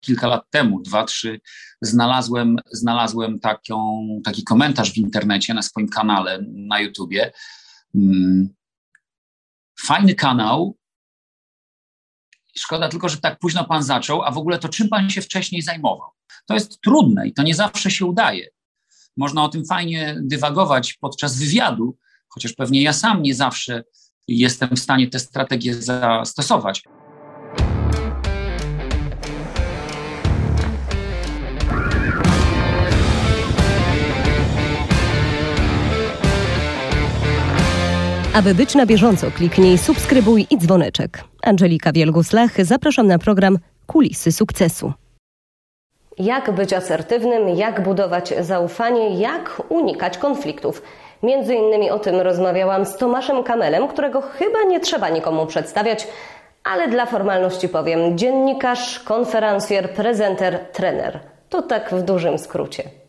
kilka lat temu, dwa, trzy, znalazłem, znalazłem taką, taki komentarz w internecie na swoim kanale na YouTubie. Mm, fajny kanał. Szkoda tylko, że tak późno pan zaczął, a w ogóle to czym pan się wcześniej zajmował? To jest trudne i to nie zawsze się udaje. Można o tym fajnie dywagować podczas wywiadu, chociaż pewnie ja sam nie zawsze jestem w stanie tę strategię zastosować. Aby być na bieżąco, kliknij subskrybuj i dzwoneczek. Angelika Wielgus-Lach, zapraszam na program Kulisy Sukcesu. Jak być asertywnym, jak budować zaufanie, jak unikać konfliktów. Między innymi o tym rozmawiałam z Tomaszem Kamelem, którego chyba nie trzeba nikomu przedstawiać, ale dla formalności powiem: dziennikarz, konferencjer, prezenter, trener. To tak w dużym skrócie.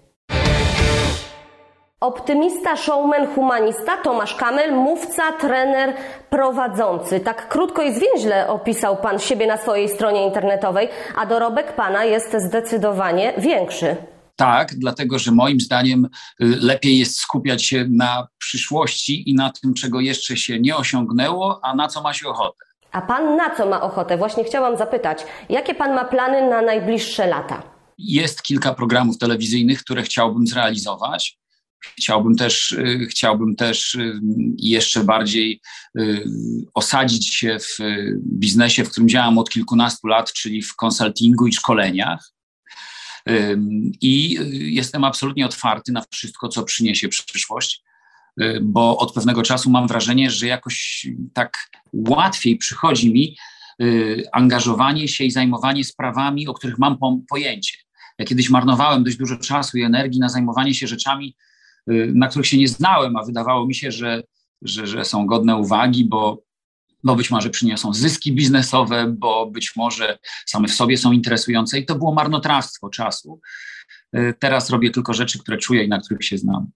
Optymista, showman, humanista, Tomasz Kamel, mówca, trener, prowadzący. Tak krótko i zwięźle opisał Pan siebie na swojej stronie internetowej, a dorobek Pana jest zdecydowanie większy. Tak, dlatego że moim zdaniem y, lepiej jest skupiać się na przyszłości i na tym, czego jeszcze się nie osiągnęło, a na co ma się ochotę. A Pan na co ma ochotę? Właśnie chciałam zapytać, jakie Pan ma plany na najbliższe lata? Jest kilka programów telewizyjnych, które chciałbym zrealizować. Chciałbym też, y, chciałbym też y, jeszcze bardziej y, osadzić się w biznesie, w którym działam od kilkunastu lat, czyli w konsultingu i szkoleniach. I jestem absolutnie otwarty na wszystko, co przyniesie przyszłość, bo od pewnego czasu mam wrażenie, że jakoś tak łatwiej przychodzi mi angażowanie się i zajmowanie sprawami, o których mam pojęcie. Ja kiedyś marnowałem dość dużo czasu i energii na zajmowanie się rzeczami, na których się nie znałem, a wydawało mi się, że, że, że są godne uwagi, bo, bo być może przyniosą zyski biznesowe, bo być może same w sobie są interesujące i to było marnotrawstwo czasu. Y, teraz robię tylko rzeczy, które czuję i na których się znam.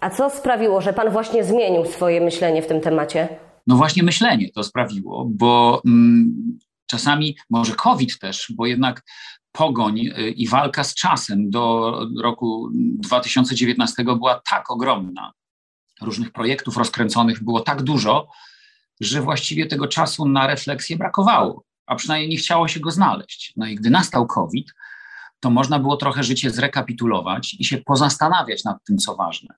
A co sprawiło, że Pan właśnie zmienił swoje myślenie w tym temacie? No właśnie myślenie to sprawiło, bo mm, czasami może COVID też, bo jednak pogoń y, i walka z czasem do roku 2019 była tak ogromna, różnych projektów rozkręconych było tak dużo, że właściwie tego czasu na refleksję brakowało, a przynajmniej nie chciało się go znaleźć. No i gdy nastał COVID, to można było trochę życie zrekapitulować i się pozastanawiać nad tym, co ważne.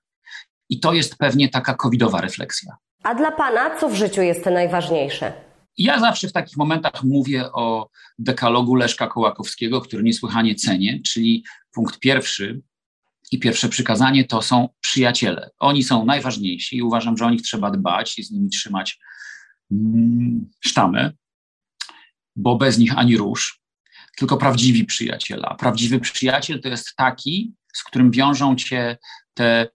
I to jest pewnie taka covidowa refleksja. A dla Pana co w życiu jest najważniejsze? Ja zawsze w takich momentach mówię o dekalogu Leszka Kołakowskiego, który niesłychanie cenię, czyli punkt pierwszy i pierwsze przykazanie to są przyjaciele. Oni są najważniejsi i uważam, że o nich trzeba dbać i z nimi trzymać mm, sztamę, bo bez nich ani rusz, tylko prawdziwi przyjaciele. Prawdziwy przyjaciel to jest taki, z którym wiążą cię te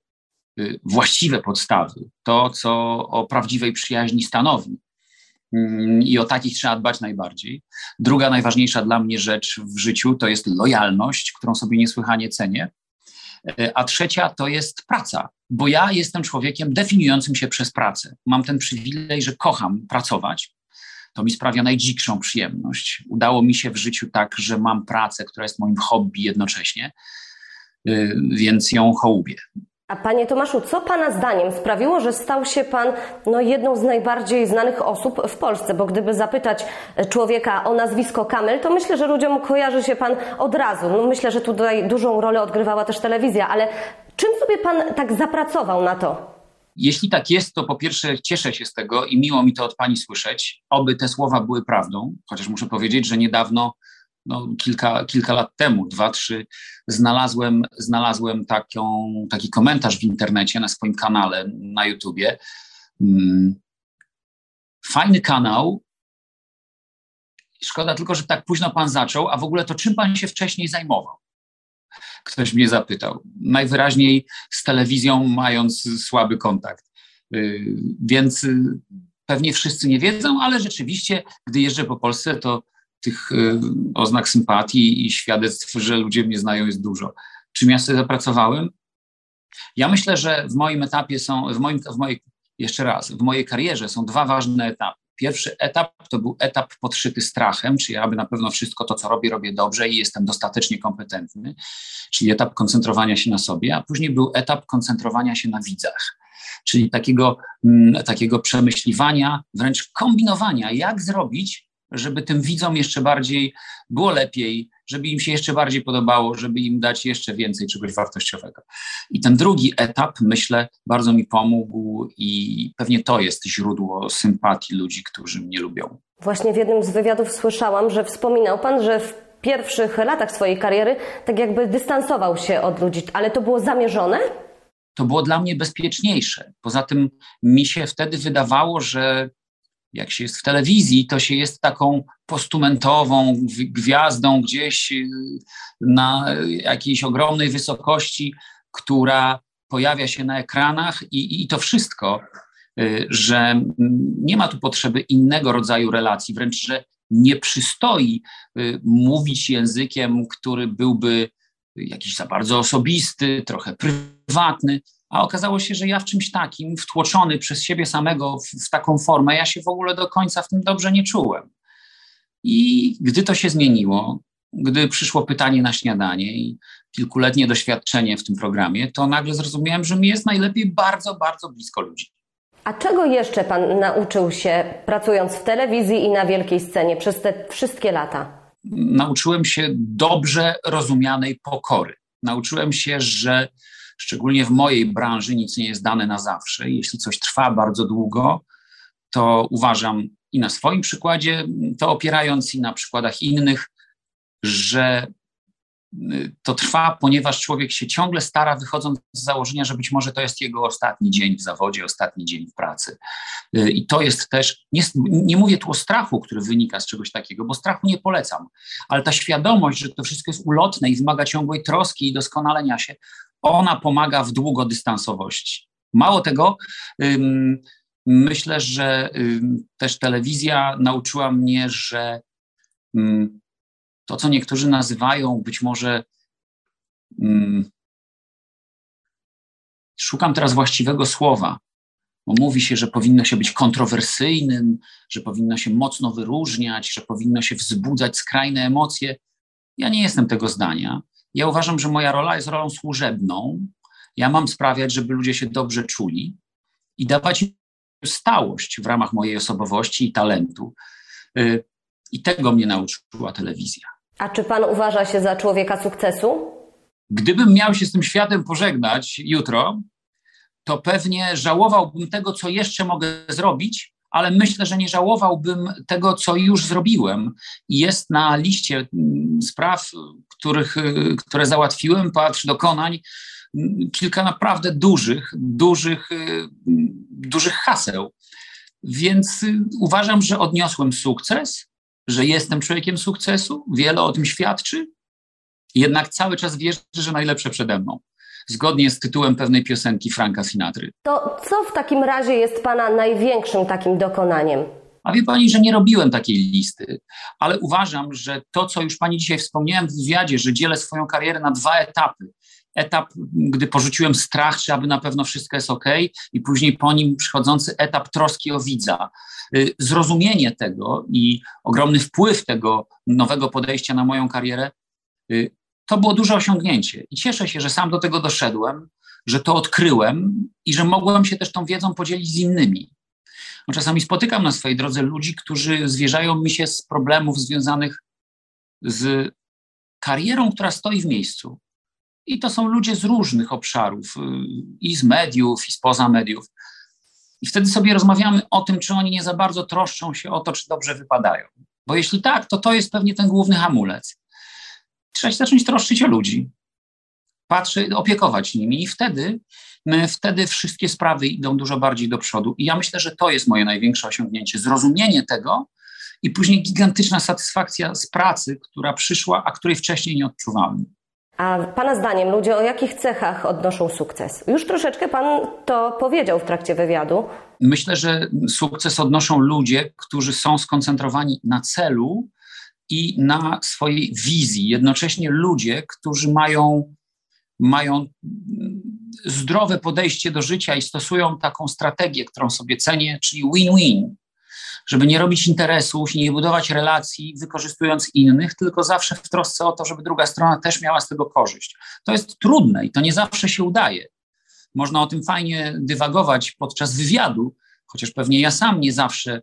y, właściwe podstawy, to, co o prawdziwej przyjaźni stanowi. Mm, i o takich trzeba dbać najbardziej. Druga najważniejsza dla mnie rzecz w życiu to jest lojalność, którą sobie niesłychanie cenię. E, a trzecia to jest praca, bo ja jestem człowiekiem definiującym się przez pracę. Mam ten przywilej, że kocham pracować. To mi sprawia najdzikszą przyjemność. Udało mi się w życiu tak, że mam pracę, która jest moim hobby jednocześnie, e, więc ją hołubię. A panie Tomaszu, co pana zdaniem sprawiło, że stał się pan no, jedną z najbardziej znanych osób w Polsce? Bo gdyby zapytać człowieka o nazwisko Kamel, to myślę, że ludziom kojarzy się pan od razu. No, myślę, że tutaj dużą rolę odgrywała też telewizja, ale czym sobie pan tak zapracował na to? Jeśli tak jest, to po pierwsze cieszę się z tego i miło mi to od pani słyszeć. Oby te słowa były prawdą, chociaż muszę powiedzieć, że niedawno no, kilka, kilka lat temu, dwa, trzy, znalazłem, znalazłem taką, taki komentarz w internecie na swoim kanale na YouTubie. Mm, fajny kanał. Szkoda tylko, że tak późno pan zaczął, a w ogóle to czym pan się wcześniej zajmował? Ktoś mnie zapytał. Najwyraźniej z telewizją mając słaby kontakt. Y, więc y, pewnie wszyscy nie wiedzą, ale rzeczywiście, gdy jeżdżę po Polsce, to tych y, oznak sympatii i świadectw, że ludzie mnie znają, jest dużo. Czym ja sobie zapracowałem? Ja myślę, że w moim etapie są, w moim, w mojej, jeszcze raz, w mojej karierze są dwa ważne etapy. Pierwszy etap to był etap podszyty strachem, czyli aby na pewno wszystko to, co robię, robię dobrze i jestem dostatecznie kompetentny, czyli etap koncentrowania się na sobie, a później był etap koncentrowania się na widzach, czyli takiego, mm, takiego przemyśliwania, wręcz kombinowania, jak zrobić, żeby tym widzom jeszcze bardziej było lepiej, żeby im się jeszcze bardziej podobało, żeby im dać jeszcze więcej czegoś wartościowego. I ten drugi etap, myślę, bardzo mi pomógł i pewnie to jest źródło sympatii ludzi, którzy mnie lubią. Właśnie w jednym z wywiadów słyszałam, że wspominał Pan, że w pierwszych latach swojej kariery tak jakby dystansował się od ludzi, ale to było zamierzone? To było dla mnie bezpieczniejsze. Poza tym mi się wtedy wydawało, że jak się jest w telewizji, to się jest taką postumentową gwiazdą gdzieś y, na jakiejś ogromnej wysokości, która pojawia się na ekranach i, i to wszystko, y, że nie ma tu potrzeby innego rodzaju relacji, wręcz, że nie przystoi y, mówić językiem, który byłby jakiś za bardzo osobisty, trochę prywatny, a okazało się, że ja w czymś takim, wtłoczony przez siebie samego w, w, taką formę, ja się w ogóle do końca w tym dobrze nie czułem. I gdy to się zmieniło, gdy przyszło pytanie na śniadanie i kilkuletnie doświadczenie w tym programie, to nagle zrozumiałem, że mi jest najlepiej bardzo, bardzo blisko ludzi. A czego jeszcze Pan nauczył się pracując w telewizji i na wielkiej scenie przez te wszystkie lata? Nauczyłem się dobrze rozumianej pokory. Nauczyłem się, że szczególnie w mojej branży nic nie jest dane na zawsze. Jeśli coś trwa bardzo długo, to uważam i na swoim przykładzie, to opierając i na przykładach innych, że y, to trwa, ponieważ człowiek się ciągle stara, wychodząc z założenia, że być może to jest jego ostatni dzień w zawodzie, ostatni dzień w pracy. Y, I to jest też, nie, nie, mówię tu o strachu, który wynika z czegoś takiego, bo strachu nie polecam, ale ta świadomość, że to wszystko jest ulotne i wymaga ciągłej troski i doskonalenia się, ona pomaga w długodystansowości. Mało tego, myślę, że też telewizja nauczyła mnie, że to, co niektórzy nazywają być może. Szukam teraz właściwego słowa, bo mówi się, że powinno się być kontrowersyjnym, że powinno się mocno wyróżniać, że powinno się wzbudzać skrajne emocje. Ja nie jestem tego zdania. Ja uważam, że moja rola jest rolą służebną. Ja mam sprawiać, żeby ludzie się dobrze czuli i dawać im stałość w ramach mojej osobowości i talentu. Y, I tego mnie nauczyła telewizja. A czy pan uważa się za człowieka sukcesu? Gdybym miał się z tym światem pożegnać jutro, to pewnie żałowałbym tego, co jeszcze mogę zrobić, ale myślę, że nie żałowałbym tego, co już zrobiłem. Jest na liście mm, spraw, których, y, które załatwiłem, patrz dokonań, mm, kilka naprawdę dużych, dużych, y, dużych haseł. Więc y, uważam, że odniosłem sukces, że jestem człowiekiem sukcesu, wiele o tym świadczy, jednak cały czas wierzę, że najlepsze przede mną zgodnie z tytułem pewnej piosenki Franka Sinatry. To co w takim razie jest Pana największym takim dokonaniem? A wie Pani, że nie robiłem takiej listy, ale uważam, że to, co już Pani dzisiaj wspomniałem w wywiadzie, że dzielę swoją karierę na dwa etapy. Etap, gdy porzuciłem strach, czy aby na pewno wszystko jest ok, i później po nim przychodzący etap troski o widza. Y, zrozumienie tego i ogromny wpływ tego nowego podejścia na moją karierę y, to było duże osiągnięcie. I cieszę się, że sam do tego doszedłem, że to odkryłem i że mogłem się też tą wiedzą podzielić z innymi. No, czasami spotykam na swojej drodze ludzi, którzy zwierzają mi się z problemów związanych z karierą, która stoi w miejscu. I to są ludzie z różnych obszarów, y, i z mediów, i spoza mediów. I wtedy sobie rozmawiamy o tym, czy oni nie za bardzo troszczą się o to, czy dobrze wypadają. Bo jeśli tak, to to jest pewnie ten główny hamulec trzeba się zacząć troszczyć o ludzi, patrzeć, opiekować nimi i wtedy, wtedy wszystkie sprawy idą dużo bardziej do przodu. I ja myślę, że to jest moje największe osiągnięcie, zrozumienie tego i później gigantyczna satysfakcja z pracy, która przyszła, a której wcześniej nie odczuwałem. A Pana zdaniem ludzie o jakich cechach odnoszą sukces? Już troszeczkę Pan to powiedział w trakcie wywiadu. Myślę, że sukces odnoszą ludzie, którzy są skoncentrowani na celu i na swojej wizji. Jednocześnie ludzie, którzy mają, mają zdrowe podejście do życia i stosują taką strategię, którą sobie cenię, czyli win-win. żeby nie robić interesów nie budować relacji wykorzystując innych, tylko zawsze w trosce o to, żeby druga strona też miała z tego korzyść. To jest trudne i to nie zawsze się udaje. Można o tym fajnie dywagować podczas wywiadu, chociaż pewnie ja sam nie zawsze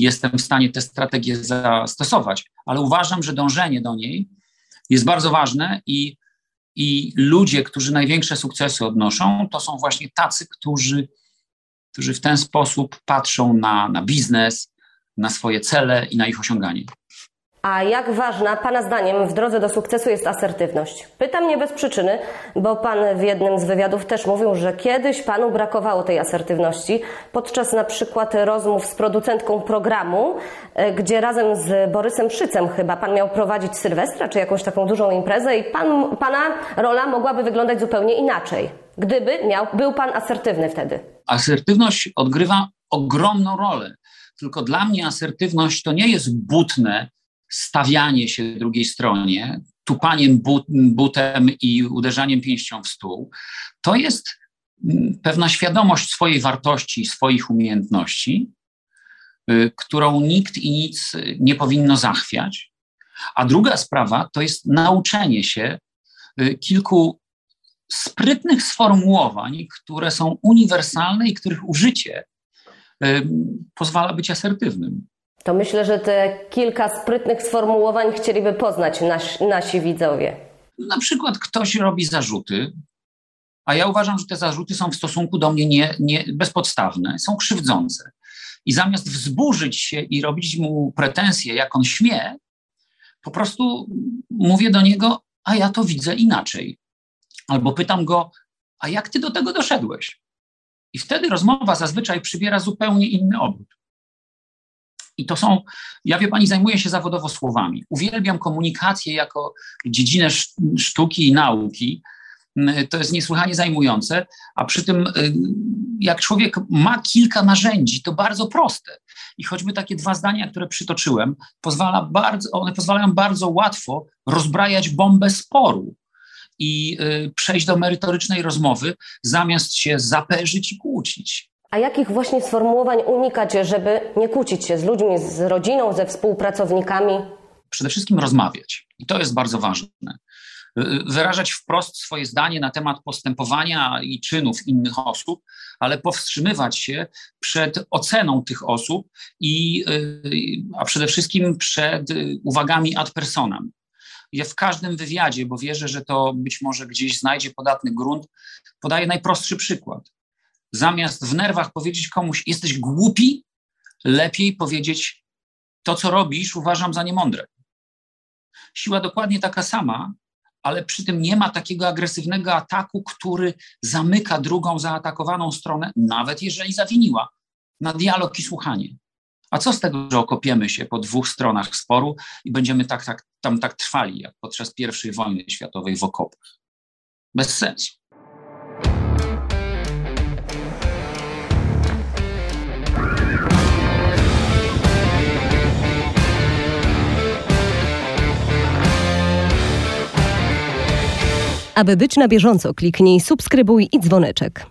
jestem w stanie tę strategię zastosować, ale uważam, że dążenie do niej jest bardzo ważne i, i ludzie, którzy największe sukcesy odnoszą, to są właśnie tacy, którzy, którzy w ten sposób patrzą na, na biznes, na swoje cele i na ich osiąganie. A jak ważna Pana zdaniem w drodze do sukcesu jest asertywność? Pytam nie bez przyczyny, bo Pan w jednym z wywiadów też mówił, że kiedyś Panu brakowało tej asertywności podczas na przykład rozmów z producentką programu, e, gdzie razem z Borysem Szycem chyba Pan miał prowadzić Sylwestra czy jakąś taką dużą imprezę i pan, Pana rola mogłaby wyglądać zupełnie inaczej, gdyby miał, był Pan asertywny wtedy. Asertywność odgrywa ogromną rolę. Tylko dla mnie asertywność to nie jest butne, stawianie się drugiej stronie, tupaniem but, butem i uderzaniem pięścią w stół, to jest mm, pewna świadomość swojej wartości, swoich umiejętności, y, którą nikt i nic nie powinno zachwiać. A druga sprawa to jest nauczenie się y, kilku sprytnych sformułowań, które są uniwersalne i których użycie y, pozwala być asertywnym. To myślę, że te kilka sprytnych sformułowań chcieliby poznać nas, nasi widzowie. Na przykład ktoś robi zarzuty, a ja uważam, że te zarzuty są w stosunku do mnie nie, nie, bezpodstawne, są krzywdzące. I zamiast wzburzyć się i robić mu pretensje, jak on śmie, po prostu mówię do niego, a ja to widzę inaczej. Albo pytam go, a jak ty do tego doszedłeś? I wtedy rozmowa zazwyczaj przybiera zupełnie inny obrót. I to są, ja wie pani, zajmuję się zawodowo słowami. Uwielbiam komunikację jako dziedzinę sztuki i nauki. Mm, to jest niesłychanie zajmujące, a przy tym, y, jak człowiek ma kilka narzędzi, to bardzo proste. I choćby takie dwa zdania, które przytoczyłem, pozwala bardzo, one pozwalają bardzo łatwo rozbrajać bombę sporu i y, przejść do merytorycznej rozmowy, zamiast się zaperzyć i kłócić. A jakich właśnie sformułowań unikać, żeby nie kłócić się z ludźmi, z rodziną, ze współpracownikami? Przede wszystkim rozmawiać. I to jest bardzo ważne. Wyrażać wprost swoje zdanie na temat postępowania i czynów innych osób, ale powstrzymywać się przed oceną tych osób i, a przede wszystkim przed uwagami ad personam. Ja w każdym wywiadzie, bo wierzę, że to być może gdzieś znajdzie podatny grunt, podaję najprostszy przykład zamiast w nerwach powiedzieć komuś, jesteś głupi, lepiej powiedzieć, to co robisz, uważam za niemądre. Siła dokładnie taka sama, ale przy tym nie ma takiego agresywnego ataku, który zamyka drugą zaatakowaną stronę, nawet jeżeli zawiniła, na dialog i słuchanie. A co z tego, że okopiemy się po dwóch stronach sporu i będziemy tak, tak, tam tak trwali, jak podczas I wojny światowej w okopach? Bez sensu. Aby być na bieżąco, kliknij subskrybuj i dzwoneczek.